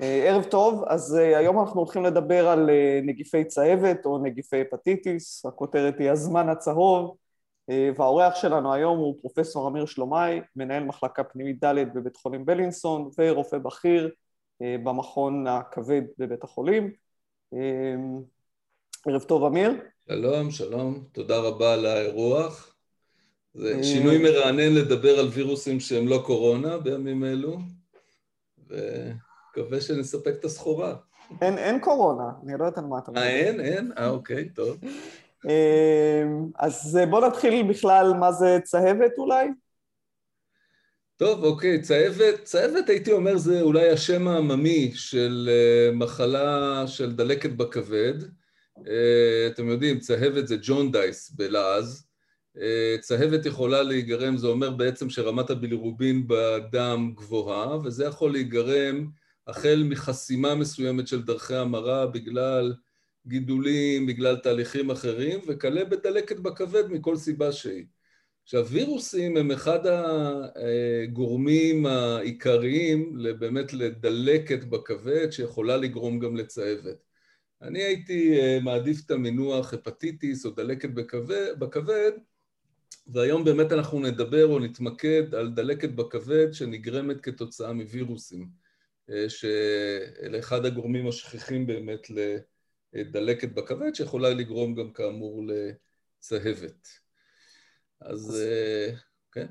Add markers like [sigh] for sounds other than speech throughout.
אה, ערב טוב, אז אה, היום אנחנו הולכים לדבר על אה, נגיפי צהבת או נגיפי הפטיטיס, הכותרת היא הזמן הצהוב, והאורח שלנו היום הוא פרופסור אמיר שלומאי, מנהל מחלקה פנימית ד' בבית חולים בלינסון ורופא בכיר במכון הכבד בבית החולים. ערב טוב אמיר. שלום, שלום, תודה רבה על האירוח. זה שינוי מרענן לדבר על וירוסים שהם לא קורונה בימים אלו. ו... מקווה שנספק את הסחורה. אין, אין קורונה, אני לא יודעת על מה אתה מדבר. אה, אין? אין? אה, אוקיי, טוב. אמ, אז בוא נתחיל בכלל מה זה צהבת אולי? טוב, אוקיי, צהבת, צהבת הייתי אומר זה אולי השם העממי של אה, מחלה של דלקת בכבד. אה, אתם יודעים, צהבת זה ג'ון דייס בלעז. צהבת יכולה להיגרם, זה אומר בעצם שרמת הבילירובין בדם גבוהה, וזה יכול להיגרם החל מחסימה מסוימת של דרכי המרה בגלל גידולים, בגלל תהליכים אחרים, וכלה בדלקת בכבד מכל סיבה שהיא. עכשיו, וירוסים הם אחד הגורמים העיקריים באמת לדלקת בכבד, שיכולה לגרום גם לצהבת. אני הייתי אה, מעדיף את המינוח הפטיטיס או דלקת בכבד, והיום באמת אנחנו נדבר או נתמקד על דלקת בכבד שנגרמת כתוצאה מווירוסים. אה, שאלה אחד הגורמים השכיחים באמת לדלקת בכבד, שיכולה לגרום גם כאמור לצהבת. אז אה, כן.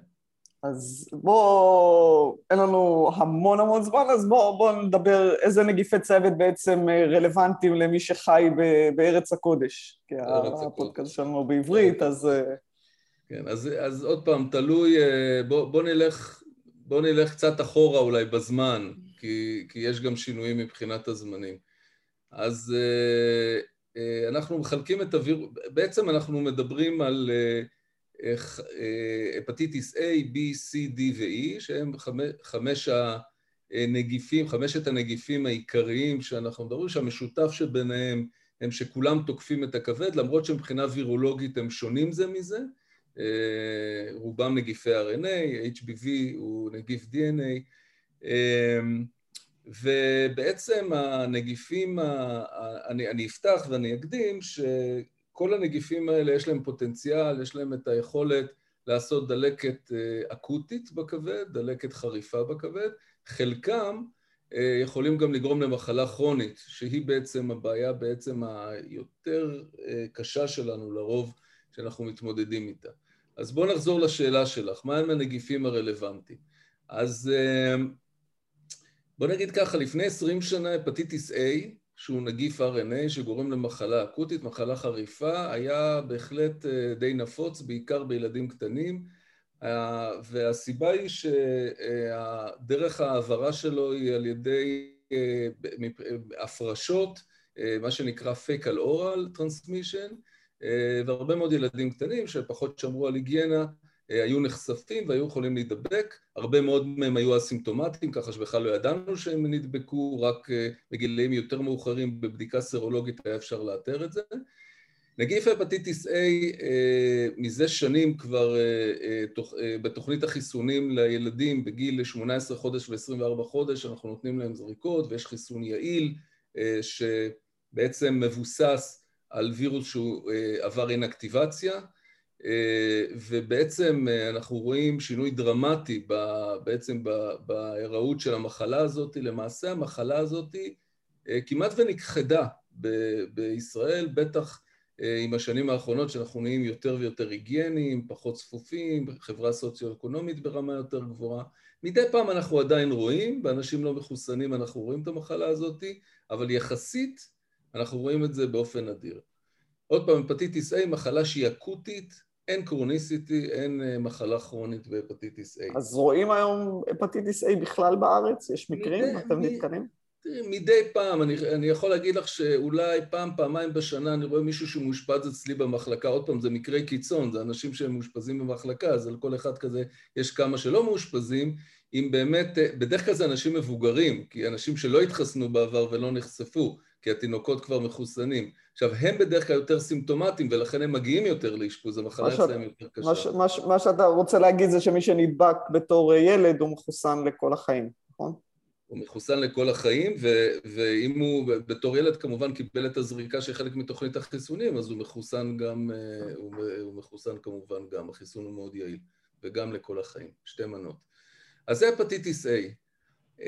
אז בואו, אין לנו המון המון זמן, אז בואו בוא נדבר איזה נגיפי צוות בעצם אה, רלוונטיים למי שחי ב, בארץ הקודש. כי הפודקאסט שלנו בעברית, אז... כן, אז, אז עוד פעם, תלוי, בואו בוא נלך, בוא נלך קצת אחורה אולי בזמן. כי, כי יש גם שינויים מבחינת הזמנים. אז uh, uh, אנחנו מחלקים את הווירוס, בעצם אנחנו מדברים על uh, הפטיטיס A, B, C, D ו-E, שהם חמש, הנגיפים, חמשת הנגיפים העיקריים שאנחנו מדברים, שהמשותף שביניהם הם שכולם תוקפים את הכבד, למרות שמבחינה וירולוגית הם שונים זה מזה, רובם נגיפי RNA, HBV הוא נגיף DNA, ובעצם הנגיפים, אני, אני אפתח ואני אקדים שכל הנגיפים האלה יש להם פוטנציאל, יש להם את היכולת לעשות דלקת אה, אקוטית בכבד, דלקת חריפה בכבד, חלקם אה, יכולים גם לגרום למחלה כרונית, שהיא בעצם הבעיה בעצם היותר אה, קשה שלנו לרוב שאנחנו מתמודדים איתה. אז בואו נחזור לשאלה שלך, מהם הנגיפים הרלוונטיים? אז בוא נגיד ככה, לפני עשרים שנה הפטיטיס A, שהוא נגיף RNA שגורם למחלה אקוטית, מחלה חריפה, היה בהחלט אה, די נפוץ, בעיקר בילדים קטנים, אה, והסיבה היא שדרך ההעברה שלו היא על ידי אה, הפרשות, מה שנקרא פקל אורל טרנסמישן, והרבה מאוד ילדים קטנים שפחות שמרו על היגיינה אה, היו נחשפים והיו יכולים להידבק, הרבה מאוד מהם היו אסימפטומטיים, ככה שבכלל לא ידענו שהם נדבקו, רק אה, בגילאים יותר מאוחרים בבדיקה סרולוגית היה אפשר לאתר את זה. נגיף הפטיטיס A אה, מזה שנים כבר בתוכנית החיסונים לילדים בגיל 18 חודש ו-24 חודש, אנחנו נותנים להם זריקות ויש חיסון יעיל שבעצם מבוסס על וירוס שהוא עבר אינאקטיבציה אה, ובעצם אה, אנחנו רואים שינוי דרמטי בעצם בהיראות של המחלה הזאת. למעשה המחלה הזאת אה, כמעט ונכחדה בישראל, בטח עם השנים האחרונות שאנחנו נהיים יותר ויותר היגייניים, פחות צפופים, חברה סוציו-אקונומית ברמה יותר גבוהה. מדי פעם אנחנו עדיין רואים, באנשים לא מחוסנים אנחנו רואים את המחלה הזאת, אבל יחסית אנחנו רואים את זה באופן נדיר. עוד פעם, הפטיטיס A, מחלה שהיא אקוטית, אין chronicity, אין אה, מחלה כרונית בהפטיטיס A. אז רואים היום הפטיטיס A בכלל בארץ? יש מקרים? מדי, אתם נתקנים? תראי, מדי פעם, אני, אני יכול להגיד לך שאולי פעם, פעמיים בשנה אני רואה מישהו שמאושפז אצלי במחלקה, עוד פעם, זה מקרי קיצון, זה אנשים שהם מאושפזים במחלקה, אז על כל אחד כזה יש כמה שלא מאושפזים, אם באמת, אה, בדרך כלל זה אנשים מבוגרים, כי אנשים שלא התחסנו בעבר ולא נחשפו, כי התינוקות כבר מחוסנים. עכשיו, הם בדרך כלל יותר סימפטומטיים, ולכן הם מגיעים יותר לאשפוז, המחלה אצלם יותר קשה. מה, מה, מה שאתה רוצה להגיד זה שמי שנדבק בתור ילד הוא מחוסן לכל החיים, נכון? הוא מחוסן לכל החיים, ו, ואם הוא בתור ילד כמובן קיבל את הזריקה של חלק מתוכנית החיסונים, אז הוא מחוסן גם, הוא, הוא מחוסן כמובן גם, החיסון הוא מאוד יעיל, וגם לכל החיים, שתי מנות. אז זה הפטיטיס A.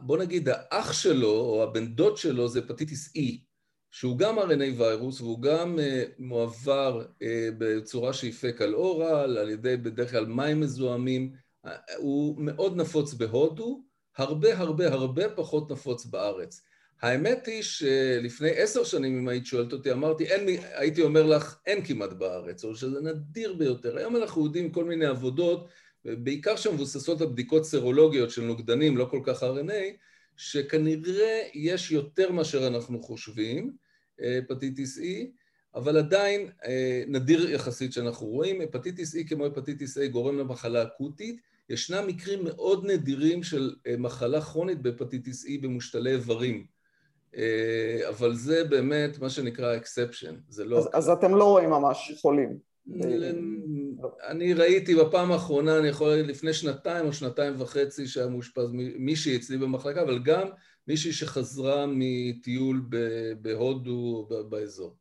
בוא נגיד, האח שלו, או הבן דוד שלו, זה הפטיטיס E, שהוא גם RNA וירוס, והוא גם uh, מועבר uh, בצורה שהיא פקל אורל, על ידי בדרך כלל מים מזוהמים. Uh, הוא מאוד נפוץ בהודו, הרבה הרבה הרבה פחות נפוץ בארץ. האמת היא שלפני עשר שנים, אם היית שואלת אותי, אמרתי, אין, הייתי אומר לך, אין כמעט בארץ, או שזה נדיר ביותר. היום אנחנו יודעים כל מיני עבודות בעיקר שמבוססות על בדיקות סרולוגיות של נוגדנים, לא כל כך RNA, שכנראה יש יותר מאשר אנחנו חושבים, הפטיטיס E, אבל עדיין אה, נדיר יחסית שאנחנו רואים. הפטיטיס E כמו הפטיטיס A גורם למחלה אקוטית. ישנם מקרים מאוד נדירים של אה, מחלה כרונית בהפטיטיס E במושתלי איברים. אה, אבל זה באמת מה שנקרא exception, זה לא... אז, אז אתם לא רואים ממש חולים. אני ראיתי בפעם האחרונה, אני יכול להגיד לפני שנתיים או שנתיים וחצי שהיה מאושפז מישהי אצלי במחלקה, אבל גם מישהי שחזרה מטיול בהודו באזור.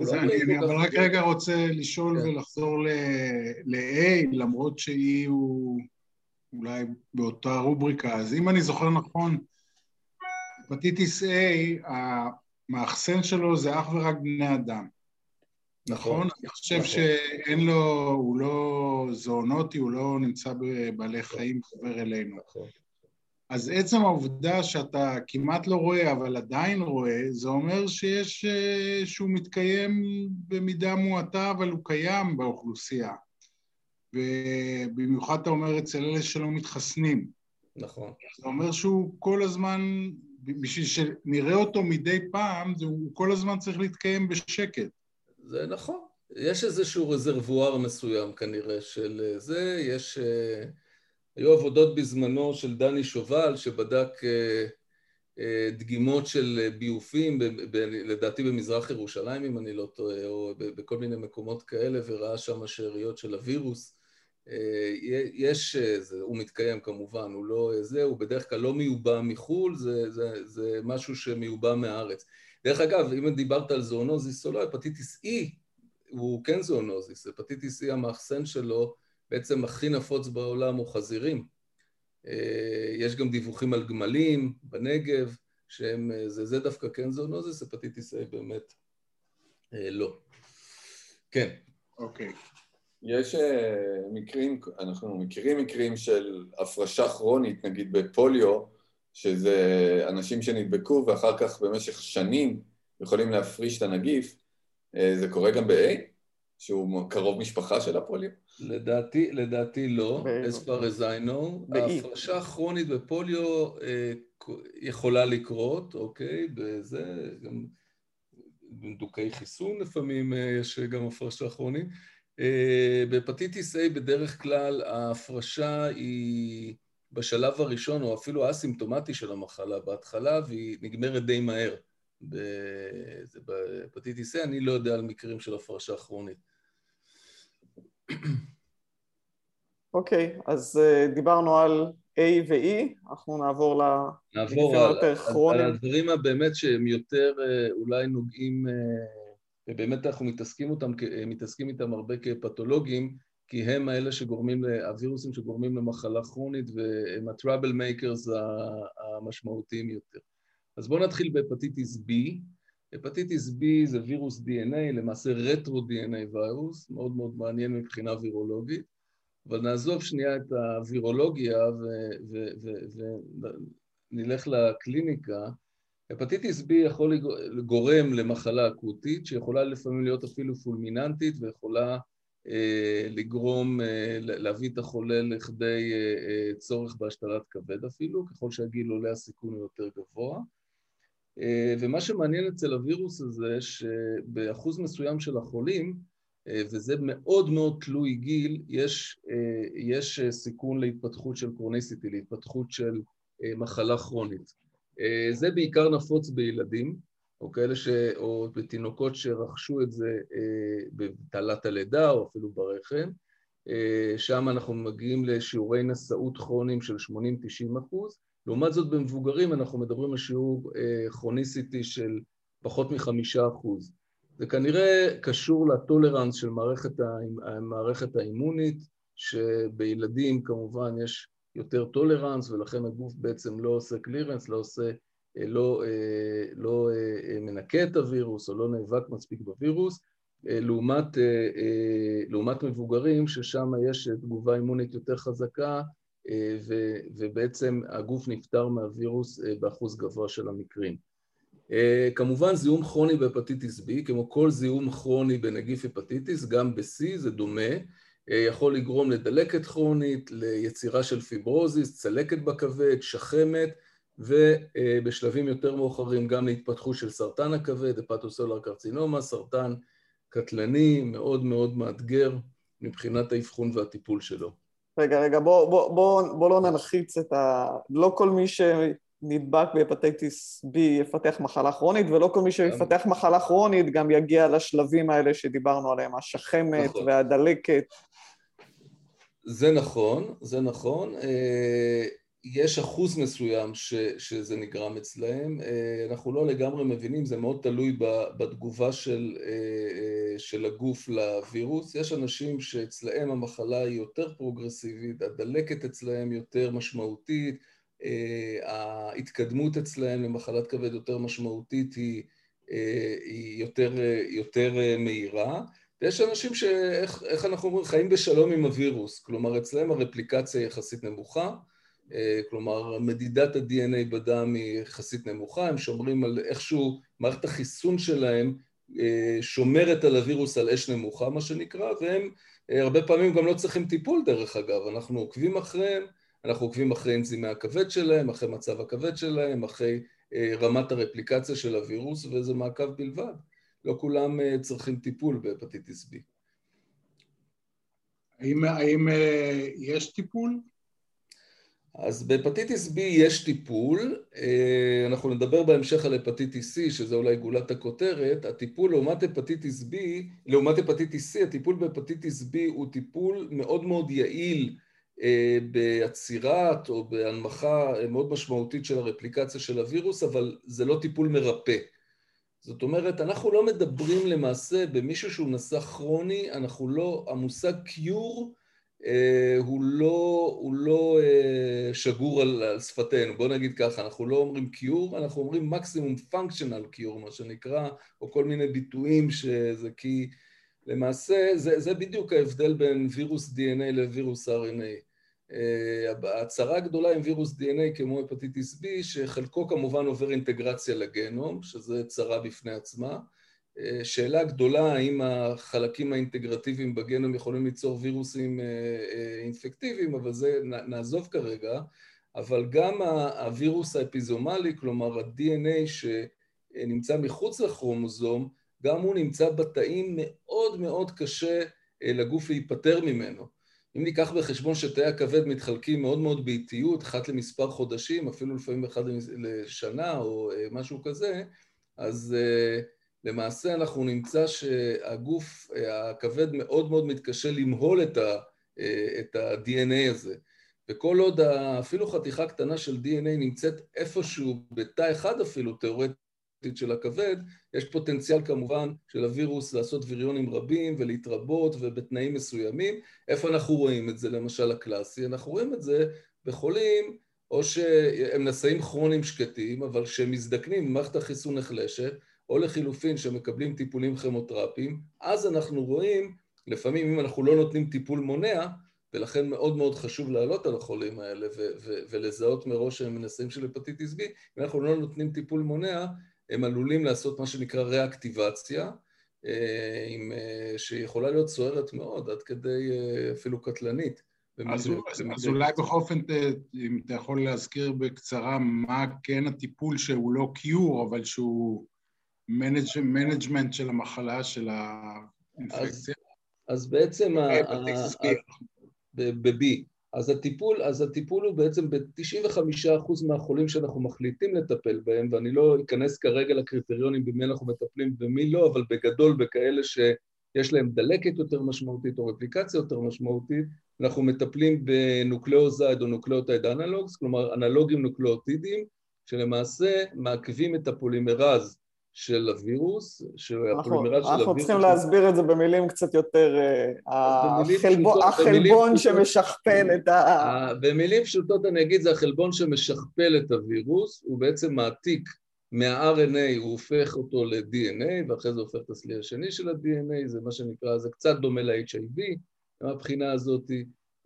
לא אני אבל רק רגע רוצה לשאול כן. ולחזור ל-A, למרות שהיא הוא אולי באותה רובריקה. אז אם אני זוכר נכון, הפטיטיס A, המאחסן שלו זה אך ורק בני אדם. נכון? נכון? אני חושב נכון. שאין לו, הוא לא זואונוטי, הוא לא נמצא בבעלי חיים חבר אלינו. נכון. אז עצם העובדה שאתה כמעט לא רואה, אבל עדיין רואה, זה אומר שיש, אה, שהוא מתקיים במידה מועטה, אבל הוא קיים באוכלוסייה. ובמיוחד אתה אומר אצל אלה שלא מתחסנים. נכון. זה אומר שהוא כל הזמן, בשביל שנראה אותו מדי פעם, הוא כל הזמן צריך להתקיים בשקט. זה נכון. יש איזשהו רזרבואר מסוים כנראה של אה, זה, יש... אה, היו עבודות בזמנו של דני שובל שבדק אה, דגימות של ביופים, לדעתי במזרח ירושלים אם אני לא טועה, או בכל מיני מקומות כאלה, וראה שם שאריות של הווירוס. יש, זה, הוא מתקיים כמובן, הוא לא זה, הוא בדרך כלל לא מיובא מחו"ל, זה, זה, זה משהו שמיובא מהארץ. דרך אגב, אם דיברת על זואונוזיס או לא, הפטיטיס E הוא כן זואונוזיס, הפטיטיס E המאחסן שלו בעצם הכי נפוץ בעולם הוא חזירים. אה, יש גם דיווחים על גמלים בנגב, שהם, אה, זה, זה דווקא כן זואונוזיס, הפטיטיס A באמת אה, לא. כן. אוקיי. Okay. יש מקרים, אנחנו מכירים מקרים של הפרשה כרונית, נגיד בפוליו, שזה אנשים שנדבקו ואחר כך במשך שנים יכולים להפריש את הנגיף, אה, זה קורה גם ב-A? שהוא קרוב משפחה של הפוליו? לדעתי, לדעתי לא, as far as I know. ההפרשה הכרונית בפוליו אה, יכולה לקרות, אוקיי, בזה, גם בדוקי חיסון לפעמים אה, יש גם הפרשה כרונית. בהפטיטיס A בדרך כלל ההפרשה היא בשלב הראשון, או אפילו האסימפטומטי של המחלה בהתחלה, והיא נגמרת די מהר. בהפטיטיס A אני לא יודע על מקרים של הפרשה כרונית. אוקיי, okay, אז uh, דיברנו על A ו-E, אנחנו נעבור לנגיפים היותר כרוניים. על הדברים הבאמת שהם יותר uh, אולי נוגעים, uh, ובאמת אנחנו מתעסקים, אותם, מתעסקים איתם הרבה כפתולוגים, כי הם האלה שגורמים, הווירוסים שגורמים למחלה כרונית והם ה-trouble makers המשמעותיים יותר. אז בואו נתחיל בהפטיטיס B. הפטיטיס B זה וירוס DNA, למעשה רטרו-DNA וירוס, מאוד מאוד מעניין מבחינה וירולוגית, אבל נעזוב שנייה את הווירולוגיה ונלך לקליניקה. הפטיטיס B יכול לגורם למחלה אקוטית, שיכולה לפעמים להיות אפילו פולמיננטית ויכולה לגרום, אה, להביא את החולה לכדי אה, צורך בהשתלת כבד אפילו, ככל שהגיל עולה הסיכון הוא יותר גבוה. ומה שמעניין אצל הווירוס הזה, שבאחוז מסוים של החולים, וזה מאוד מאוד תלוי גיל, יש, יש סיכון להתפתחות של קרוניסיטי, להתפתחות של מחלה כרונית. זה בעיקר נפוץ בילדים, או כאלה ש... או בתינוקות שרכשו את זה אה, בתעלת הלידה או אפילו ברחם, שם אנחנו מגיעים לשיעורי נשאות כרוניים של 80-90 אחוז. לעומת זאת במבוגרים אנחנו מדברים על שיעור כרוניסיטי של פחות מחמישה אחוז. זה כנראה קשור ל tolerance של מערכת, המערכת האימונית, שבילדים כמובן יש יותר tolerance ולכן הגוף בעצם לא עושה clearance, לא עושה, לא, לא מנקה את הווירוס או לא נאבק מספיק בווירוס, לעומת, לעומת מבוגרים ששם יש תגובה אימונית יותר חזקה ובעצם הגוף נפטר מהווירוס באחוז גבוה של המקרים. כמובן זיהום כרוני בהפטיטיס B, כמו כל זיהום כרוני בנגיף הפטיטיס, גם ב-C זה דומה, יכול לגרום לדלקת כרונית, ליצירה של fibrosis, צלקת בכבד, שחמת, ובשלבים יותר מאוחרים גם להתפתחות של סרטן הכבד, hepatocellular carcinoma, סרטן קטלני, מאוד מאוד מאתגר מבחינת האבחון והטיפול שלו. רגע, רגע, בוא, בוא, בוא, בוא לא נלחיץ את ה... לא כל מי שנדבק בהפטיטיס B יפתח מחלה כרונית, ולא כל מי שיפתח מחלה כרונית גם יגיע לשלבים האלה שדיברנו עליהם, השחמת נכון. והדלקת. זה נכון, זה נכון. יש אחוז מסוים ש, שזה נגרם אצלהם, אנחנו לא לגמרי מבינים, זה מאוד תלוי בתגובה של, של הגוף לווירוס. יש אנשים שאצלהם המחלה היא יותר פרוגרסיבית, הדלקת אצלהם יותר משמעותית, ההתקדמות אצלהם למחלת כבד יותר משמעותית היא, היא יותר, יותר מהירה. ויש אנשים שאיך אנחנו אומרים, חיים בשלום עם הווירוס, כלומר אצלהם הרפליקציה יחסית נמוכה, כלומר מדידת ה-DNA בדם היא יחסית נמוכה, הם שומרים על איכשהו, מערכת החיסון שלהם שומרת על הווירוס על אש נמוכה מה שנקרא, והם הרבה פעמים גם לא צריכים טיפול דרך אגב, אנחנו עוקבים אחריהם, אנחנו עוקבים אחרי אנזימי הכבד שלהם, אחרי מצב הכבד שלהם, אחרי רמת הרפליקציה של הווירוס, וזה מעקב בלבד. לא כולם צריכים טיפול בהפטיטיס B. האם, האם יש טיפול? אז בהפטיטיס B יש טיפול, אנחנו נדבר בהמשך על הפטיטיס C, שזה אולי גולת הכותרת, הטיפול לעומת הפטיטיס B, לעומת הפטיטיס C, הטיפול בהפטיטיס B הוא טיפול מאוד מאוד יעיל בעצירת או בהנמכה מאוד משמעותית של הרפליקציה של הווירוס, אבל זה לא טיפול מרפא. זאת אומרת, אנחנו לא מדברים למעשה במישהו שהוא נשא כרוני, אנחנו לא, המושג אה, הוא לא, הוא לא אה, שגור על, על שפתנו, בוא נגיד ככה, אנחנו לא אומרים קיור, אנחנו אומרים מקסימום פונקשיונל קיור, מה שנקרא, או כל מיני ביטויים שזה כי למעשה זה, זה בדיוק ההבדל בין וירוס DNA לווירוס RNA. ההצהרה הגדולה עם וירוס DNA כמו הפטיטיס B, שחלקו כמובן עובר אינטגרציה לגנום, שזה צרה בפני עצמה. שאלה גדולה האם החלקים האינטגרטיביים בגנום יכולים ליצור וירוסים אינפקטיביים, אבל זה נעזוב כרגע, אבל גם הווירוס האפיזומלי, כלומר ה-DNA שנמצא מחוץ לכרומוזום, גם הוא נמצא בתאים מאוד מאוד קשה לגוף להיפטר ממנו. אם ניקח בחשבון שתאי הכבד מתחלקים מאוד מאוד באיטיות, אחת למספר חודשים, אפילו לפעמים אחד לשנה או משהו כזה, אז למעשה אנחנו נמצא שהגוף, הכבד מאוד מאוד מתקשה למהול את ה-DNA הזה. וכל עוד אפילו חתיכה קטנה של DNA נמצאת איפשהו, בתא אחד אפילו, תאורטית, של הכבד, יש פוטנציאל כמובן של הווירוס לעשות ויריונים רבים ולהתרבות ובתנאים מסוימים. איפה אנחנו רואים את זה, למשל הקלאסי? אנחנו רואים את זה בחולים, או שהם נשאים כרוניים שקטים, אבל כשהם מזדקנים, מערכת החיסון נחלשת, או לחילופין שמקבלים טיפולים כימותרפיים, אז אנחנו רואים, לפעמים אם אנחנו לא נותנים טיפול מונע, ולכן מאוד מאוד חשוב לעלות על החולים האלה ולזהות מראש שהם נשאים של הפטיטיס B, אם אנחנו לא נותנים טיפול מונע, הם עלולים לעשות מה שנקרא ריאקטיבציה, עם, שיכולה להיות סוערת מאוד, עד כדי אפילו קטלנית. אז, אז, אז אולי בכל אופן, אם אתה יכול להזכיר בקצרה מה כן הטיפול שהוא לא cure, אבל שהוא management של המחלה, של האינפקציה? אז, אז בעצם ב-B, אז הטיפול, אז הטיפול הוא בעצם ב-95% מהחולים שאנחנו מחליטים לטפל בהם, ואני לא אכנס כרגע לקריטריונים במי אנחנו מטפלים ומי לא, אבל בגדול בכאלה יש להם דלקת יותר משמעותית או רפליקציה יותר משמעותית, אנחנו מטפלים ב nucleoside או nucleotide analogs, כלומר אנלוגים נוקלאוטידיים, שלמעשה מעכבים את הפולימרז של הווירוס, שהפולימרז של הווירוס... אנחנו צריכים להסביר את זה במילים קצת יותר... אה, החלבון שמשכפל את ה... במילים פשוטות אני אגיד, זה החלבון שמשכפל את הווירוס, הוא בעצם מעתיק מה-RNA, הוא הופך אותו ל-DNA, ואחרי זה הופך את הסליל השני של ה-DNA, זה מה שנקרא, זה קצת דומה ל-HIV מהבחינה הזאת.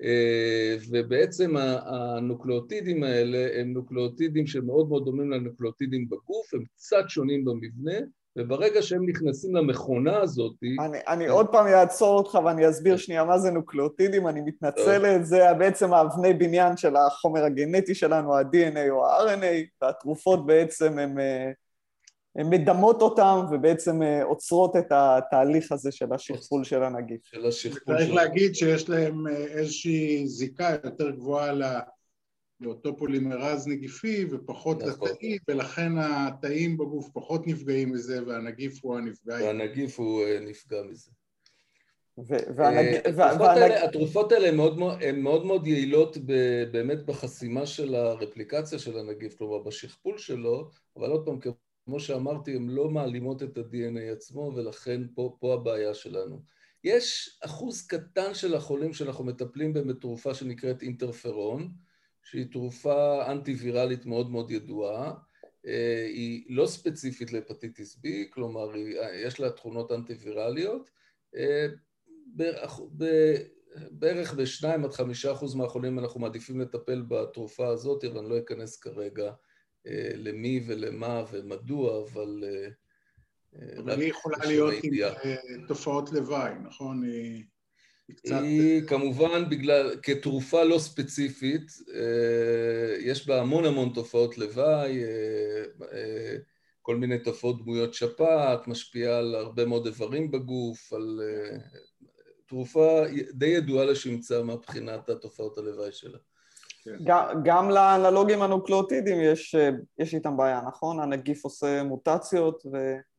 אה, ובעצם הנוקלאוטידים האלה הם נוקלאוטידים שמאוד מאוד דומים לנוקלאוטידים בגוף, הם קצת שונים במבנה, וברגע שהם נכנסים למכונה הזאת... אני, אני עוד פעם אעצור אותך ואני אסביר שנייה מה זה נוקלאוטידים, אני מתנצלת, זה בעצם האבני בניין של החומר הגנטי שלנו, ה-DNA או ה-RNA, והתרופות בעצם הם... מדמות אותם ובעצם אה, עוצרות את התהליך הזה של השכפול של הנגיף. של השכפול צריך להגיד שיש להם אה, איזושהי זיקה יותר גבוהה לאותו פולימרז נגיפי ופחות נכון. לתאים, ולכן התאים בגוף פחות נפגעים מזה והנגיף הוא הנפגע. והנגיף הוא אה, נפגע מזה. התרופות האלה הן מאוד מאוד יעילות באמת בחסימה של הרפליקציה של הנגיף, כלומר בשכפול שלו, אבל עוד פעם, כמו שאמרתי, הן לא מעלימות את ה-DNA עצמו, ולכן פה, פה הבעיה שלנו. יש אחוז קטן של החולים שאנחנו מטפלים בהם בתרופה שנקראת אינטרפרון, שהיא תרופה אנטי-ויראלית מאוד מאוד ידועה. אה, היא לא ספציפית להפטיטיס B, כלומר, יש לה תכונות אנטי-ויראליות. אה, בערך ב-2 עד 5 אחוז מהחולים אנחנו מעדיפים לטפל בתרופה הזאת, אבל אני לא אכנס כרגע אה, למי ולמה ומדוע, אבל... אה, אבל היא יכולה להיות עם אה, תופעות לוואי, נכון? היא, היא קצת... היא כמובן בגלל, כתרופה לא ספציפית, יש בה המון המון תופעות לוואי, כל מיני תופעות דמויות שפעת, משפיעה על הרבה מאוד איברים בגוף, על תרופה די ידועה לשמצה מבחינת התופעות הלוואי שלה. כן. גם לאנלוגים הנוקלאוטידיים יש, יש איתם בעיה, נכון? הנגיף עושה מוטציות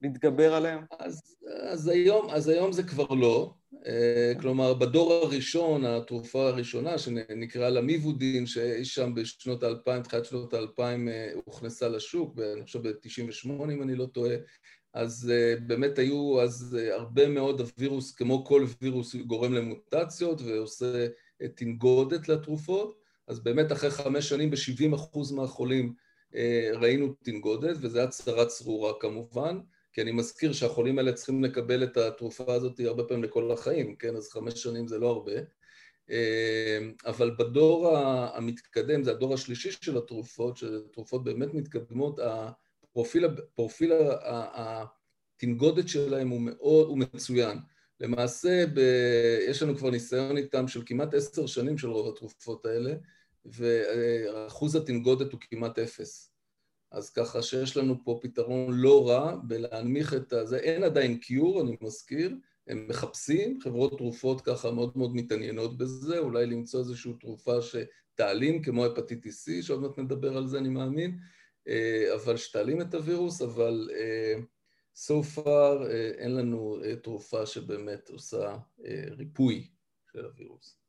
ומתגבר עליהם? אז, אז, היום, אז היום זה כבר לא. אה, כלומר, בדור הראשון, התרופה הראשונה שנקראה לה מיבודין, שאי שם בשנות האלפיים, תחילת שנות האלפיים אה, הוכנסה לשוק, אני חושב ב-98 אם אני לא טועה, אז uh, באמת היו אז uh, הרבה מאוד הווירוס, כמו כל וירוס, גורם למוטציות ועושה uh, תנגודת לתרופות. אז באמת אחרי חמש שנים ב-70% מהחולים אה, ראינו תנגודת, וזו הצהרה צרורה כמובן, כי אני מזכיר שהחולים האלה צריכים לקבל את התרופה הזאת הרבה פעמים לכל החיים, כן? אז חמש שנים זה לא הרבה. אה, אבל בדור המתקדם, זה הדור השלישי של התרופות, שתרופות באמת מתקדמות, הפרופיל, פרופיל התנגודת שלהם הוא מאוד, הוא מצוין. למעשה, ב, יש לנו כבר ניסיון איתם של כמעט עשר שנים של רוב התרופות האלה, ואחוז התנגודת הוא כמעט אפס. אז ככה שיש לנו פה פתרון לא רע בלהנמיך את הזה. אין עדיין קיור, אני מזכיר, הם מחפשים, חברות תרופות ככה מאוד מאוד מתעניינות בזה, אולי למצוא איזושהי תרופה שתעלים, כמו הפטיטיס C, שעוד מעט נדבר על זה, אני מאמין, אה, אבל שתעלים את הווירוס, אבל אה, so far אה, אין לנו תרופה שבאמת עושה ריפוי של הווירוס.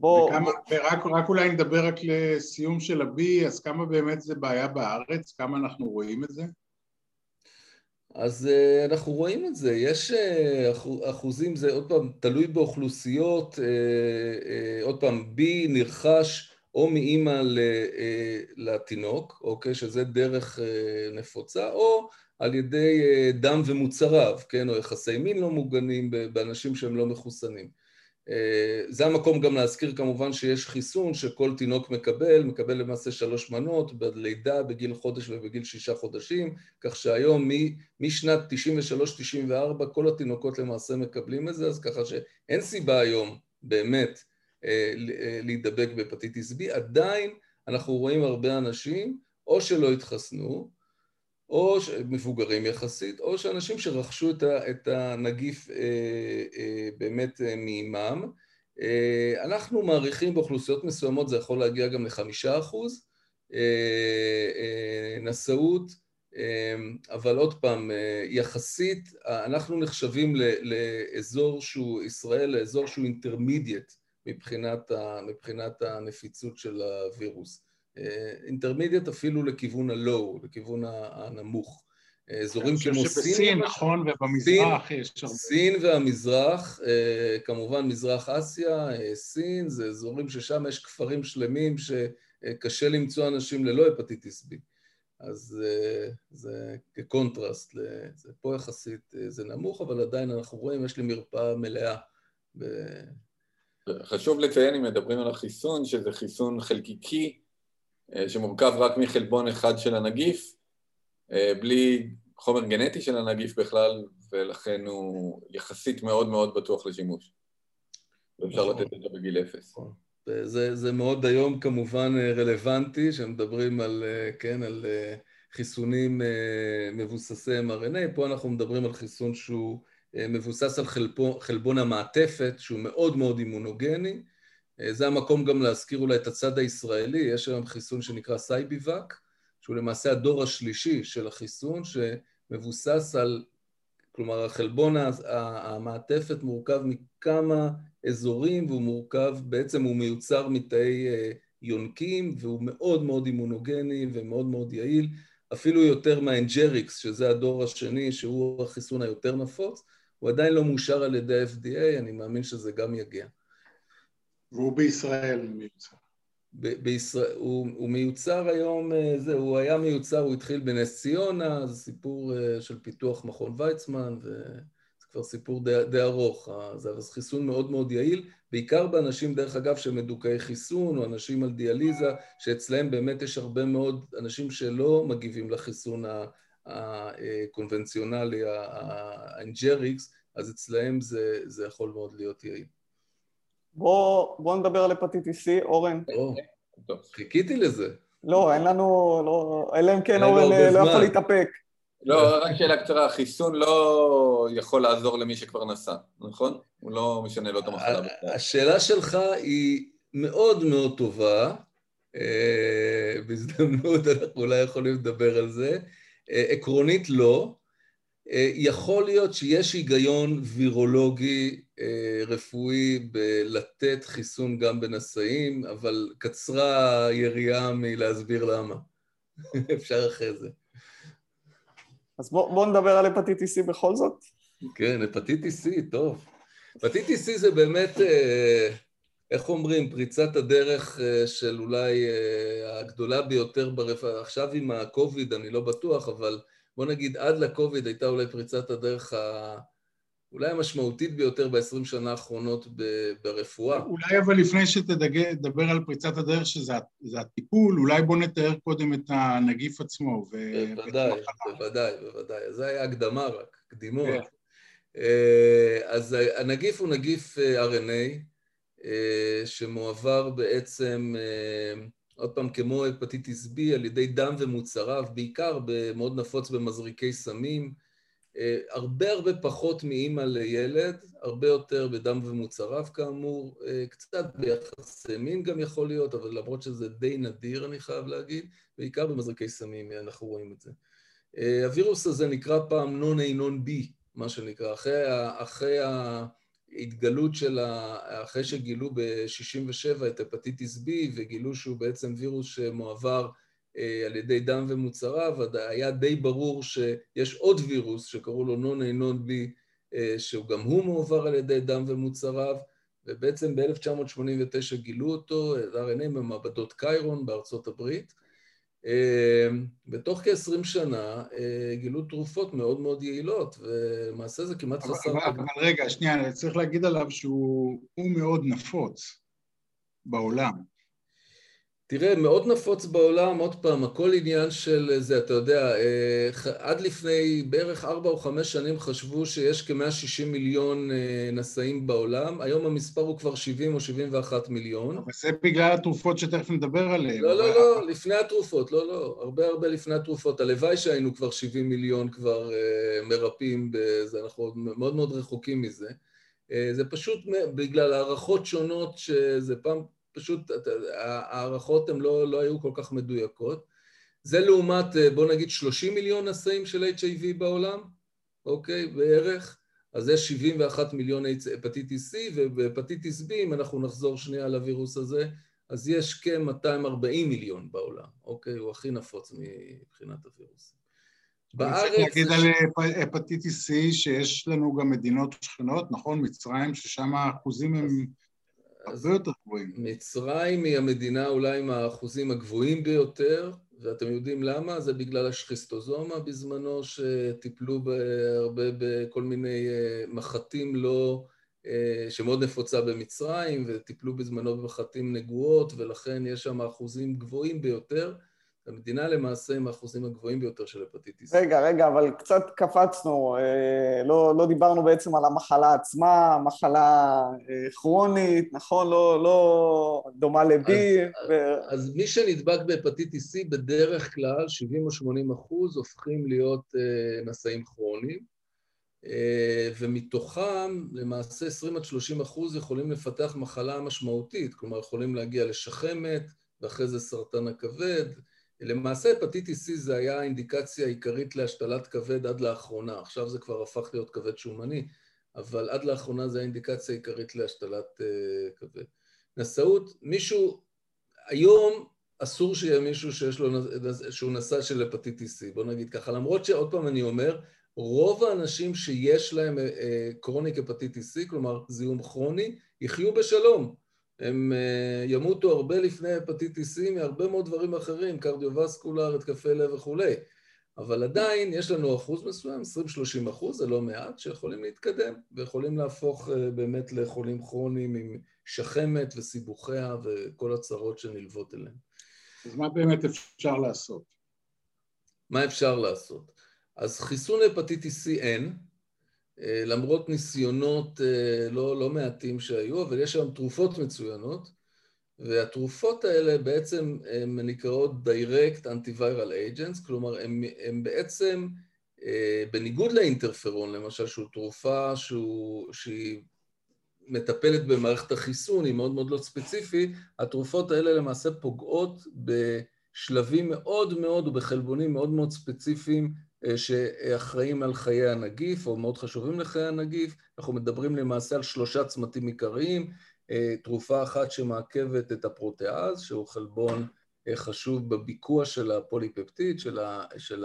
בוא... וכמה, ורק רק אולי נדבר רק לסיום של ה-B, אז כמה באמת זה בעיה בארץ? כמה אנחנו רואים את זה? אז uh, אנחנו רואים את זה, יש uh, אחוזים, זה עוד פעם תלוי באוכלוסיות, uh, עוד פעם, B נרכש או מאימא לתינוק, אוקיי, שזה דרך נפוצה, או על ידי דם ומוצריו, כן, או יחסי מין לא מוגנים באנשים שהם לא מחוסנים. אה, זה המקום גם להזכיר כמובן שיש חיסון שכל תינוק מקבל, מקבל למעשה שלוש מנות, בלידה, בגיל חודש ובגיל שישה חודשים, כך שהיום משנת 93-94 כל התינוקות למעשה מקבלים את זה, אז ככה שאין סיבה היום באמת אה, אה, להידבק בהפטיטיס B, עדיין אנחנו רואים הרבה אנשים או שלא התחסנו, או מבוגרים יחסית, או שאנשים שרכשו את הנגיף אה, אה, באמת אה, מאימם. אנחנו מעריכים באוכלוסיות מסוימות, זה יכול להגיע גם לחמישה אחוז, נשאות אבל עוד פעם, יחסית, אנחנו נחשבים לאזור שהוא, ישראל לאזור שהוא intermediate מבחינת, מבחינת הנפיצות של הווירוס. intermediate אפילו לכיוון ה low, לכיוון הנמוך. אזורים כמו סין... אני חושב שבסין, נכון, ובמזרח יש הרבה... סין והמזרח, אה, כמובן מזרח אסיה, אה, סין, זה אזורים ששם יש כפרים שלמים שקשה למצוא אנשים ללא הפטיטיס B. אז אה, זה כקונטרסט, זה פה יחסית זה נמוך, אבל עדיין אנחנו רואים, יש לי מרפאה מלאה. ב... חשוב לציין, אם מדברים על החיסון, שזה חיסון חלקיקי, שמורכב רק מחלבון אחד של הנגיף, בלי חומר גנטי של הנגיף בכלל, ולכן הוא יחסית מאוד מאוד בטוח לשימוש. ואפשר נכון. לתת זה בגיל אפס. נכון. זה, זה מאוד היום כמובן רלוונטי, שמדברים על, כן, על חיסונים מבוססי mRNA, פה אנחנו מדברים על חיסון שהוא מבוסס על חלבון, חלבון המעטפת, שהוא מאוד מאוד אימונוגני. זה המקום גם להזכיר אולי את הצד הישראלי, יש היום חיסון שנקרא סייביבק, שהוא למעשה הדור השלישי של החיסון, מבוסס על, כלומר החלבון המעטפת מורכב מכמה אזורים והוא מורכב, בעצם הוא מיוצר מתאי אה, יונקים והוא מאוד מאוד אימונוגני ומאוד מאוד יעיל, אפילו יותר מה Engerix, שזה הדור השני, שהוא החיסון היותר נפוץ, הוא עדיין לא מאושר על ידי ה-FDA, אני מאמין שזה גם יגיע. והוא בישראל מיוצר. בישראל, הוא, הוא מיוצר היום, אה, זה, הוא היה מיוצר, הוא התחיל בנס ציונה, זה סיפור אה, של פיתוח מכון ויצמן, וזה כבר סיפור די, די ארוך, זה זה חיסון מאוד מאוד יעיל, בעיקר באנשים, דרך אגב, שמדוכאי חיסון, או אנשים על דיאליזה, שאצלהם באמת יש הרבה מאוד אנשים שלא מגיבים לחיסון הקונבנציונלי, ה Engerix, אז אצלהם זה, זה יכול מאוד להיות יעיל. בוא, בוא נדבר על הפטיטיס C, אורן. חיכיתי לזה. לא, אין לנו, לא, אלא אם כן אורן לא יכול להתאפק. לא, רק שאלה קצרה, חיסון לא יכול לעזור למי שכבר נסע, נכון? הוא לא משנה לו את המחלה. השאלה שלך היא מאוד מאוד טובה, אה, בהזדמנות [laughs] אנחנו אולי יכולים לדבר על זה. אה, עקרונית לא. אה, יכול להיות שיש היגיון וירולוגי אה, רפואי בלתת חיסון גם בנשאים, אבל קצרה היריעה מלהסביר למה. [laughs] אפשר אחרי זה. אז בואו בוא נדבר על הפטיטיס C בכל זאת. כן, הפטיטיס C, טוב. הפטיטיס C זה באמת, אה, איך אומרים, פריצת הדרך של אולי הגדולה ביותר ברפואה. עכשיו עם הקוביד אני לא בטוח, אבל בוא נגיד עד לקוביד הייתה אולי פריצת הדרך ה... אולי המשמעותית ביותר ב-20 שנה האחרונות ברפואה. אולי אבל לפני שתדבר על פריצת הדרך שזה הטיפול, אולי בוא נתאר קודם את הנגיף עצמו. בוודאי, בוודאי, בוודאי. זה היה הקדמה רק, קדימות. כן. אה, אז הנגיף הוא נגיף אה, RNA, אה, שמועבר בעצם עוד פעם, כמו הפטיטיס B, על ידי דם ומוצריו, בעיקר מאוד נפוץ במזריקי סמים, הרבה הרבה פחות מאימא לילד, הרבה יותר בדם ומוצריו כאמור, אה, קצת ביחס מין גם יכול להיות, אבל למרות שזה די נדיר, אני חייב להגיד, בעיקר במזריקי סמים אנחנו רואים את זה. אה, הווירוס הזה נקרא פעם נון A נון B, מה שנקרא, אחרי, אחרי ההתגלות של ה... אחרי שגילו ב-67 את הפטיטיס B וגילו שהוא בעצם וירוס שמועבר אה, על ידי דם ומוצריו, היה די ברור שיש עוד וירוס שקראו לו נון אינון אה, שהוא גם הוא מועבר על ידי דם ומוצריו, ובעצם ב-1989 גילו אותו, RNA במעבדות קיירון בארצות הברית, בתוך כ-20 שנה אה, גילו תרופות מאוד מאוד יעילות, ולמעשה זה כמעט חסר... אבל, אבל רגע, שנייה, אני צריך להגיד עליו שהוא מאוד נפוץ בעולם. תראה, מאוד נפוץ בעולם, עוד פעם, הכל עניין של זה, אתה יודע, אה, עד לפני בערך ארבע או חמש שנים חשבו שיש כ-160 מיליון אה, נשאים בעולם, היום המספר הוא כבר 70 או 71 מיליון. אבל זה בגלל התרופות שתכף נדבר עליהן. לא, לא, לא, לפני התרופות, לא, לא, הרבה הרבה לפני התרופות. הלוואי שהיינו כבר 70 מיליון כבר אה, מרפאים בזה, אנחנו מאוד מאוד רחוקים מזה. זה פשוט בגלל הערכות שונות, שזה פעם... פשוט הערכות הן לא, לא היו כל כך מדויקות, זה לעומת, בוא נגיד, 30 מיליון נשאים של HIV בעולם, אוקיי? בערך. אז יש 71 מיליון הפטיטיס C, ובהפטיטיס B, אם אנחנו נחזור שנייה לווירוס הזה, אז יש כ-240 מיליון בעולם, אוקיי? הוא הכי נפוץ מבחינת הווירוס. בארץ... צריך להגיד על הפטיטיס C שיש לנו גם מדינות שכנות, נכון? מצרים, ששם האחוזים הם הרבה יותר גבוהים. מצרים היא המדינה אולי עם האחוזים הגבוהים ביותר, ואתם יודעים למה? זה בגלל השכיסטוזומה בזמנו, שטיפלו הרבה בכל מיני אה, מחטים לא... אה, שמאוד נפוצה במצרים, וטיפלו בזמנו במחטים נגועות, ולכן יש שם אחוזים גבוהים ביותר. המדינה למעשה עם האחוזים הגבוהים ביותר של הפטיטיס. רגע, רגע, אבל קצת קפצנו, אה, לא, לא דיברנו בעצם על המחלה עצמה, מחלה כרונית, נכון? לא, לא דומה ל-B. אז, ו... אז מי שנדבק בהפטיטיס C, בדרך כלל 70 או 80 אחוז הופכים להיות נשאים כרוניים. אה, ומתוכם למעשה 20 עד 30 אחוז יכולים לפתח מחלה משמעותית, כלומר יכולים להגיע לשחמת ואחרי זה סרטן הכבד. למעשה הפטיטיס C זה היה האינדיקציה העיקרית להשתלת כבד עד לאחרונה, עכשיו זה כבר הפך להיות כבד שומני, אבל עד לאחרונה זה האינדיקציה העיקרית להשתלת אה, כבד. נשאות, מישהו, היום אסור שיהיה מישהו שיש לו, שהוא נשא של הפטיטיס C, בוא נגיד ככה, למרות שעוד פעם אני אומר, רוב האנשים שיש להם chronic hepatitis C, כלומר זיהום כרוני, יחיו בשלום. הם אה, ימותו הרבה לפני הפטיטיס C מהרבה מאוד דברים אחרים, קרדיו-וסקולר, התקפי לב וכולי. אבל עדיין יש לנו אחוז מסוים, 20-30 אחוז, זה לא מעט, שיכולים להתקדם ויכולים להפוך אה, באמת לחולים כרוניים עם שחמת וסיבוכיה וכל הצרות שנלוות אליהם. אז מה באמת אפשר לעשות? מה אפשר לעשות? אז חיסון הפטיטיס C אין, למרות ניסיונות אה, לא, לא מעטים שהיו, אבל יש שם תרופות מצוינות, והתרופות האלה בעצם הן נקראות Direct Antiviral Agents, כלומר הן בעצם, אה, בניגוד לאינטרפרון למשל, שהוא תרופה שהוא, שהיא מטפלת במערכת החיסון, היא מאוד מאוד לא ספציפית, התרופות האלה למעשה פוגעות בשלבים מאוד מאוד ובחלבונים מאוד מאוד ספציפיים אה, שאחראים על חיי הנגיף, או מאוד חשובים לחיי הנגיף. אנחנו מדברים למעשה על שלושה צמתים עיקריים, אה, תרופה אחת שמעכבת את הפרוטאז, שהוא חלבון אה, חשוב בביקוע של הפוליפפטיד, של,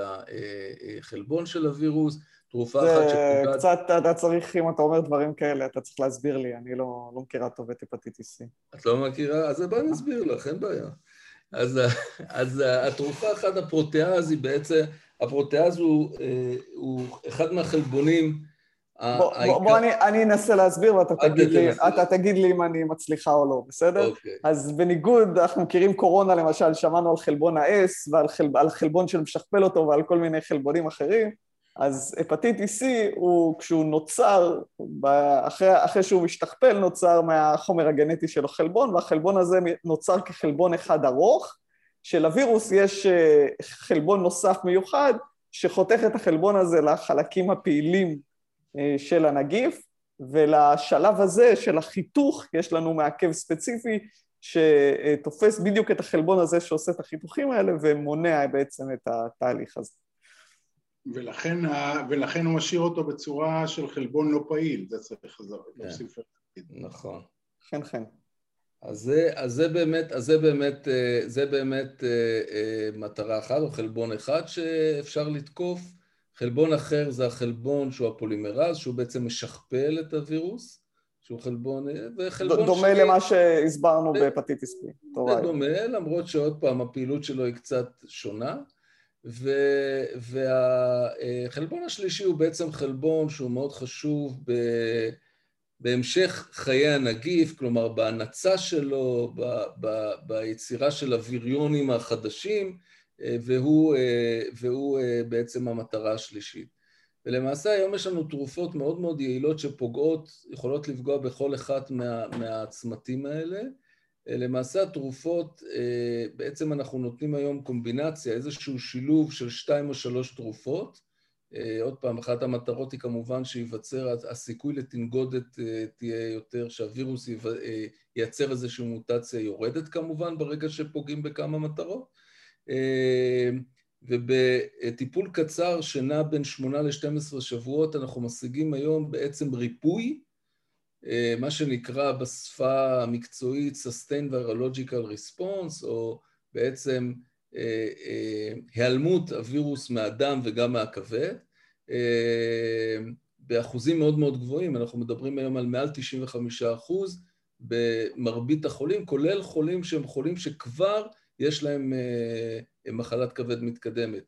החלבון של הווירוס, תרופה אחת שפוגעת... קצת, אתה צריך, אם אתה אומר דברים כאלה, אתה צריך להסביר לי, אני לא, לא מכירה טוב את הפטיטיס C. את לא מכירה? אז בואי נסביר לך, אין בעיה. אז, אז התרופה אחת, הפרוטאז, היא בעצם... הפרוטאז הוא, אה, הוא אחד מהחלבונים בוא, בוא, בוא אני, אני אנסה להסביר ואתה תגיד, לי, אתה תגיד לי אם אני מצליחה או לא, בסדר? אוקיי. אז בניגוד, אנחנו מכירים קורונה למשל, שמענו על חלבון ה-S ועל חל, חלבון שמשכפל אותו ועל כל מיני חלבונים אחרים, אז הפטיטיס C הוא כשהוא נוצר, אחרי, אחרי שהוא משתכפל נוצר מהחומר הגנטי של החלבון והחלבון הזה נוצר כחלבון אחד ארוך שלווירוס יש אה, חלבון נוסף מיוחד שחותך את החלבון הזה לחלקים הפעילים אה, של הנגיף, ולשלב הזה של החיתוך יש לנו מעכב ספציפי שתופס בדיוק את החלבון הזה שעושה את החיתוכים האלה ומונע בעצם את התהליך הזה. ולכן, ולכן הוא משאיר אותו בצורה של חלבון לא פעיל, זה צריך להוסיף. נכון. חן חן. אז זה, אז זה באמת, אז זה באמת, אה, זה באמת אה, אה, מטרה אחת, או חלבון אחד שאפשר לתקוף. חלבון אחר זה החלבון שהוא הפולימרז, שהוא בעצם משכפל את הווירוס, שהוא חלבון, וחלבון דומה שני... למה שהסברנו בהפטיטיס B. זה דומה, למרות שעוד פעם הפעילות שלו היא קצת שונה. ו... והחלבון השלישי הוא בעצם חלבון שהוא מאוד חשוב ב... בהמשך חיי הנגיף, כלומר בהנצה שלו, ב, ב, ביצירה של הוויריונים החדשים, אה, והוא, אה, והוא אה, בעצם המטרה השלישית. ולמעשה היום יש לנו תרופות מאוד מאוד יעילות שפוגעות, יכולות לפגוע בכל אחת מה, מהצמתים האלה. למעשה התרופות, בעצם אנחנו נותנים היום קומבינציה, איזשהו שילוב של שתיים או שלוש תרופות, עוד פעם, אחת המטרות היא כמובן שייווצר, הסיכוי לתנגודת אה, תהיה יותר, שהווירוס אה, ייצר איזושהי מוטציה יורדת כמובן ברגע שפוגעים בכמה מטרות, ובטיפול קצר שנע בין 8 ל-12 שבועות אנחנו משיגים היום בעצם ריפוי, מה שנקרא בשפה המקצועית Sustain Virological Response, או בעצם היעלמות הווירוס מהדם וגם מהכבד. באחוזים מאוד מאוד גבוהים, אנחנו מדברים היום על מעל 95 אחוז במרבית החולים, כולל חולים שהם חולים שכבר יש להם אה, מחלת כבד מתקדמת.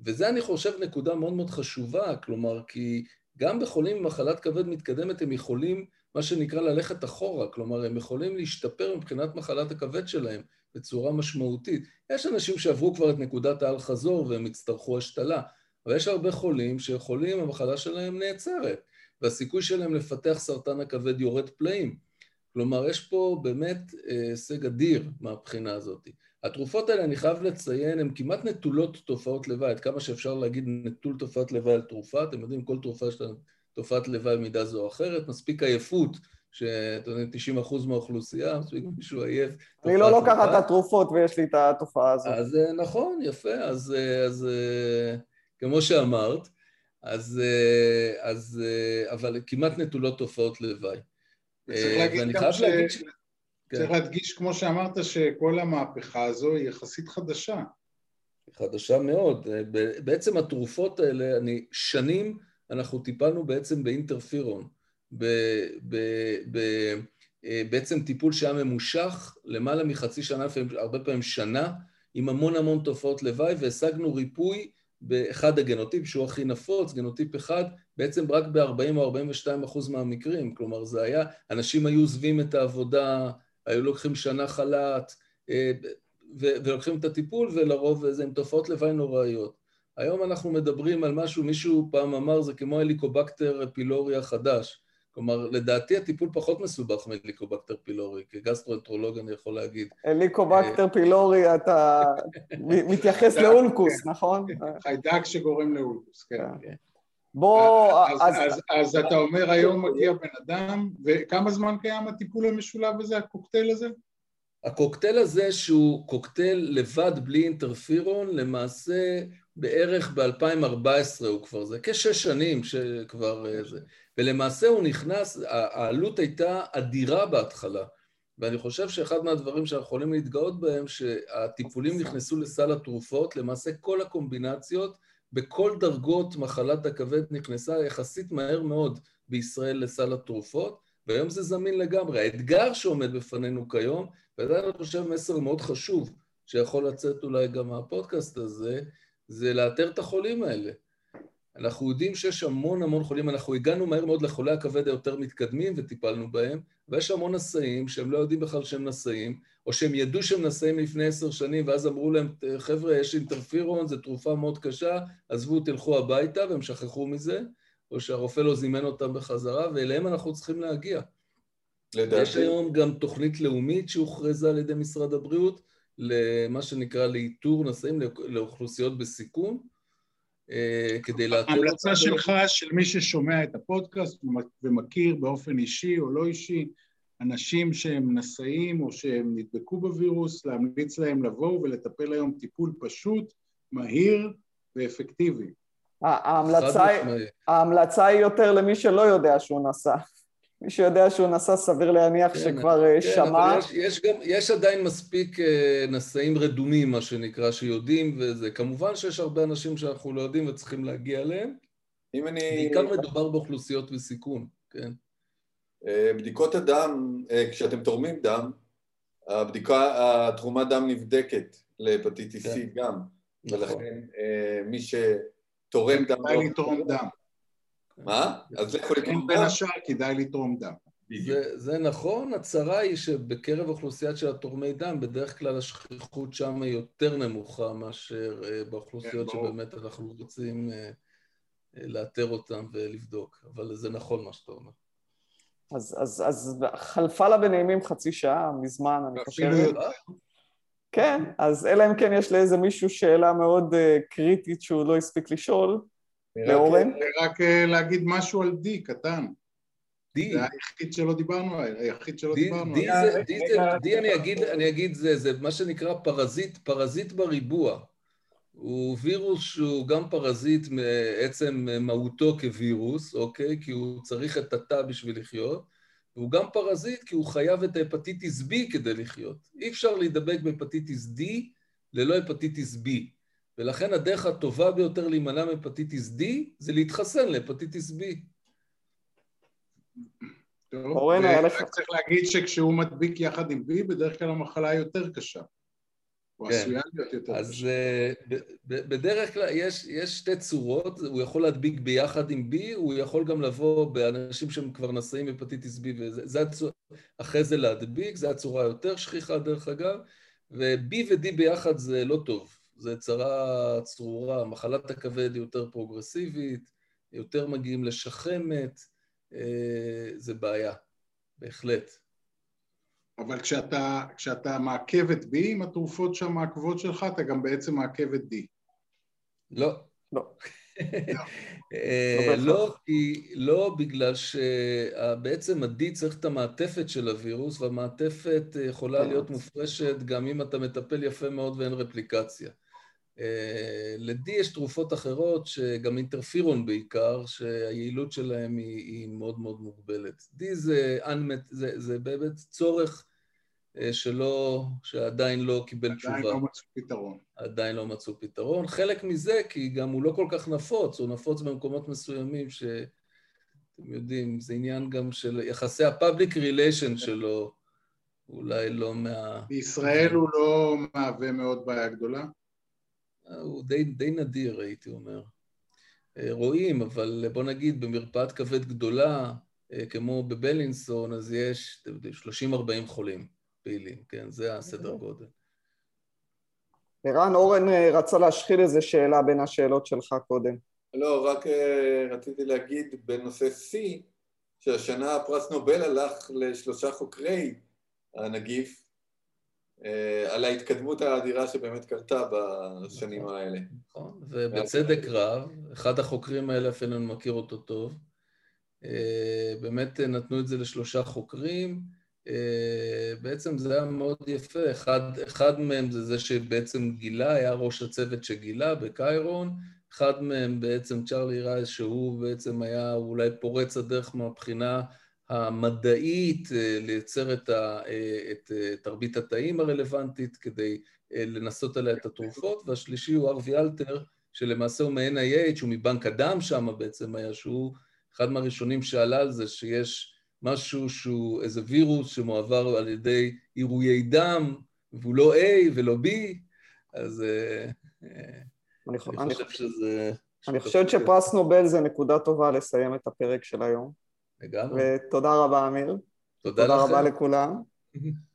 וזה אני חושב נקודה מאוד מאוד חשובה, כלומר, כי גם בחולים עם מחלת כבד מתקדמת הם יכולים, מה שנקרא, ללכת אחורה, כלומר, הם יכולים להשתפר מבחינת מחלת הכבד שלהם בצורה משמעותית. יש אנשים שעברו כבר את נקודת האל-חזור והם יצטרכו השתלה, אבל יש הרבה חולים שחולים, המחלה שלהם נעצרת, והסיכוי שלהם לפתח סרטן הכבד יורד פלאים. כלומר, יש פה באמת אה, הישג אדיר מהבחינה הזאת. התרופות האלה, אני חייב לציין, הן כמעט נטולות תופעות לוואי, עד כמה שאפשר להגיד נטול תופעת לוואי על תרופה, אתם יודעים, כל תרופה יש לה תופעת לוואי במידה זו או אחרת, מספיק עייפות, שאתם יודעים, 90 אחוז מהאוכלוסייה, מספיק מישהו עייף. אני לא לוקחת את התרופות ויש לי את התופעה הזאת. אז אה, נכון, יפה, אז... אז כמו שאמרת, אז, אה, אז, אה, אבל כמעט נטולות תופעות לוואי. צריך אה, להגיד גם ש... להגיד ש... צריך כן. להדגיש, כמו שאמרת, שכל המהפכה הזו היא יחסית חדשה. חדשה מאוד. בעצם התרופות האלה, אני, שנים אנחנו טיפלנו בעצם באינטרפירון, ב, ב, ב, בעצם טיפול שהיה ממושך למעלה מחצי שנה, הרבה פעמים שנה, עם המון המון תופעות לוואי, והשגנו ריפוי באחד הגנוטיפ, שהוא הכי נפוץ, גנוטיפ אחד, בעצם רק ב-40 או 42 אחוז מהמקרים. כלומר, זה היה, אנשים היו עוזבים את העבודה, היו לוקחים שנה חל"ת, אה, ולוקחים את הטיפול, ולרוב זה עם תופעות לוואי נוראיות. היום אנחנו מדברים על משהו, מישהו פעם אמר, זה כמו הליקובקטר פילורי החדש. כלומר, לדעתי הטיפול פחות מסובך מהליקובקטר פילורי, כגסטרואנטרולוג אני יכול להגיד. הליקובקטר פילורי, אתה [laughs] מתייחס לאולקוס, נכון? חיידק שגורם לאולקוס, כן. כן. בוא... אז אתה אומר היום מגיע בן אדם, וכמה זמן קיים הטיפול המשולב הזה, הקוקטייל הזה? הקוקטייל הזה שהוא קוקטייל לבד בלי אינטרפירון, למעשה בערך ב-2014 הוא כבר זה, כשש שנים שכבר אה, זה. ולמעשה הוא נכנס, העלות הייתה אדירה בהתחלה. ואני חושב שאחד מהדברים שאנחנו יכולים להתגאות בהם, שהטיפולים נכנסו לסל התרופות, למעשה כל הקומבינציות בכל דרגות מחלת הכבד נכנסה יחסית מהר מאוד בישראל לסל התרופות, והיום זה זמין לגמרי. האתגר שעומד בפנינו כיום, וזה אני חושב מסר מאוד חשוב, שיכול לצאת אולי גם מהפודקאסט הזה, זה לאתר את החולים האלה. אנחנו יודעים שיש המון המון חולים, אנחנו הגענו מהר מאוד לחולי הכבד היותר מתקדמים וטיפלנו בהם, ויש המון נשאים שהם לא יודעים בכלל שהם נשאים, או שהם ידעו שהם נשאים לפני עשר שנים, ואז אמרו להם, חבר'ה, יש אינטרפירון, זו תרופה מאוד קשה, עזבו, תלכו הביתה, והם שכחו מזה, או שהרופא לא זימן אותם בחזרה, ואליהם אנחנו צריכים להגיע. לדעתי. יש היום גם תוכנית לאומית שהוכרזה על ידי משרד הבריאות, למה שנקרא לאיתור נשאים לאוכלוסיות בסיכון, כדי לאתר... ההמלצה שלך, של מי ששומע את הפודקאסט ומכיר באופן אישי או לא אישי, אנשים שהם נשאים או שהם נדבקו בווירוס, להמליץ להם לבוא ולטפל היום טיפול פשוט, מהיר ואפקטיבי. ההמלצה, ההמלצה היא יותר למי שלא יודע שהוא נשא. מי שיודע שהוא נסע, סביר להניח כן, שכבר אה, כן, שמע. יש, יש, גם, יש עדיין מספיק אה, נשאים רדומים, מה שנקרא, שיודעים, וזה כמובן שיש הרבה אנשים שאנחנו לא יודעים וצריכים להגיע אליהם. אם אני... בעיקר מדובר באוכלוסיות בסיכון, כן. אה, בדיקות הדם, כשאתם תורמים דם, הבדיקה, התרומת דם נבדקת להפטיטיס C כן. גם, נכון. ולכן מי שתורם דם... כדאי לתרום דם. מה? אז לכו לתרום דם? בין השאר כדאי לתרום דם. זה, זה נכון, הצרה היא שבקרב אוכלוסיית של התורמי דם, בדרך כלל השכיחות שם היא יותר נמוכה מאשר uh, באוכלוסיות כן, שבאמת אנחנו רוצים uh, לאתר אותם ולבדוק, אבל זה נכון מה שאתה אומר. אז, אז, אז חלפה לה בנעימים חצי שעה מזמן, אני חושבת. כן, אז אלא אם כן יש לאיזה מישהו שאלה מאוד אה, קריטית שהוא לא הספיק לשאול, לאורן? רק אה, להגיד משהו על D, קטן. D. זה היחיד שלא דיברנו, היחיד שלא דיברנו. D, אני אגיד, זה מה שנקרא פרזיט, פרזיט בריבוע. הוא וירוס שהוא גם פרזיט מעצם מהותו כווירוס, אוקיי? כי הוא צריך את התא בשביל לחיות, והוא גם פרזיט כי הוא חייב את ההפטיטיס B כדי לחיות. אי אפשר להידבק בהפטיטיס D ללא הפטיטיס B, ולכן הדרך הטובה ביותר להימנע מהפטיטיס D זה להתחסן להפטיטיס B. טוב, ורק צריך להגיד שכשהוא מדביק יחד עם B, בדרך כלל המחלה יותר קשה. או כן. עשויה להיות יותר אז קשה. אז בדרך כלל יש, יש שתי צורות, הוא יכול להדביק ביחד עם B, הוא יכול גם לבוא באנשים שהם כבר נשאים הפטיטיס B, וזה הצור... אחרי זה להדביק, זו הצורה היותר שכיחה דרך אגב, ו-B ו-D ביחד זה לא טוב, זה צרה צרורה, מחלת הכבד היא יותר פרוגרסיבית, יותר מגיעים לשחמת, אה, זה בעיה, בהחלט. אבל כשאתה, כשאתה מעכב את B עם התרופות שהמעכבות שלך, אתה גם בעצם מעכב את D. לא. לא. [laughs] אה, לא, כי, לא בגלל שבעצם ה-D צריך את המעטפת של הווירוס, והמעטפת יכולה כן. להיות מופרשת גם אם אתה מטפל יפה מאוד ואין רפליקציה. אה, ל-D יש תרופות אחרות, שגם אינטרפירון בעיקר, שהיעילות שלהם היא, היא מאוד מאוד מוגבלת. D זה, זה, זה באמת צורך אה, שלא, שעדיין לא קיבל עדיין תשובה. עדיין לא מצאו פתרון. עדיין לא מצאו פתרון. חלק מזה, כי גם הוא לא כל כך נפוץ, הוא נפוץ במקומות מסוימים שאתם יודעים, זה עניין גם של יחסי ה-public relation שלו, אולי לא מה... בישראל הוא לא מהווה מאוד בעיה גדולה? הוא די, די נדיר, הייתי אומר. אה, רואים, אבל בוא נגיד במרפאת כבד גדולה, אה, כמו בבלינסון, אז יש 30-40 חולים פעילים, כן? זה הסדר אוקיי. גודל. ערן, אורן אה, רצה להשחיל איזה שאלה בין השאלות שלך קודם. לא, רק רציתי להגיד בנושא C, שהשנה פרס נובל הלך לשלושה חוקרי הנגיף, על ההתקדמות האדירה שבאמת קרתה בשנים נכון, האלה. נכון, ובצדק רב, אחד החוקרים האלה, אפילו אני מכיר אותו טוב, אה, באמת נתנו את זה לשלושה חוקרים, אה, בעצם זה היה מאוד יפה, אחד, אחד מהם זה זה שבעצם גילה, היה ראש הצוות שגילה בקיירון, אחד מהם בעצם צ'רלי רייס, שהוא בעצם היה אולי פורץ הדרך מהבחינה המדעית, אה, לייצר את, ה, אה, את אה, תרבית התאים הרלוונטית כדי לנסות עליה את התרופות, והשלישי הוא ארווי אלתר, שלמעשה הוא מ-NIH, הוא מבנק הדם שם בעצם היה, שהוא אחד מהראשונים שעלה על זה, שיש משהו שהוא איזה וירוס שמועבר על ידי עירויי דם, והוא לא A ולא B, אז אני, אני חושב שזה... אני חושבת שפרס נובל זה נקודה טובה לסיים את הפרק של היום. לגמרי. ותודה רבה, אמיר. תודה, תודה רבה לכולם. [laughs]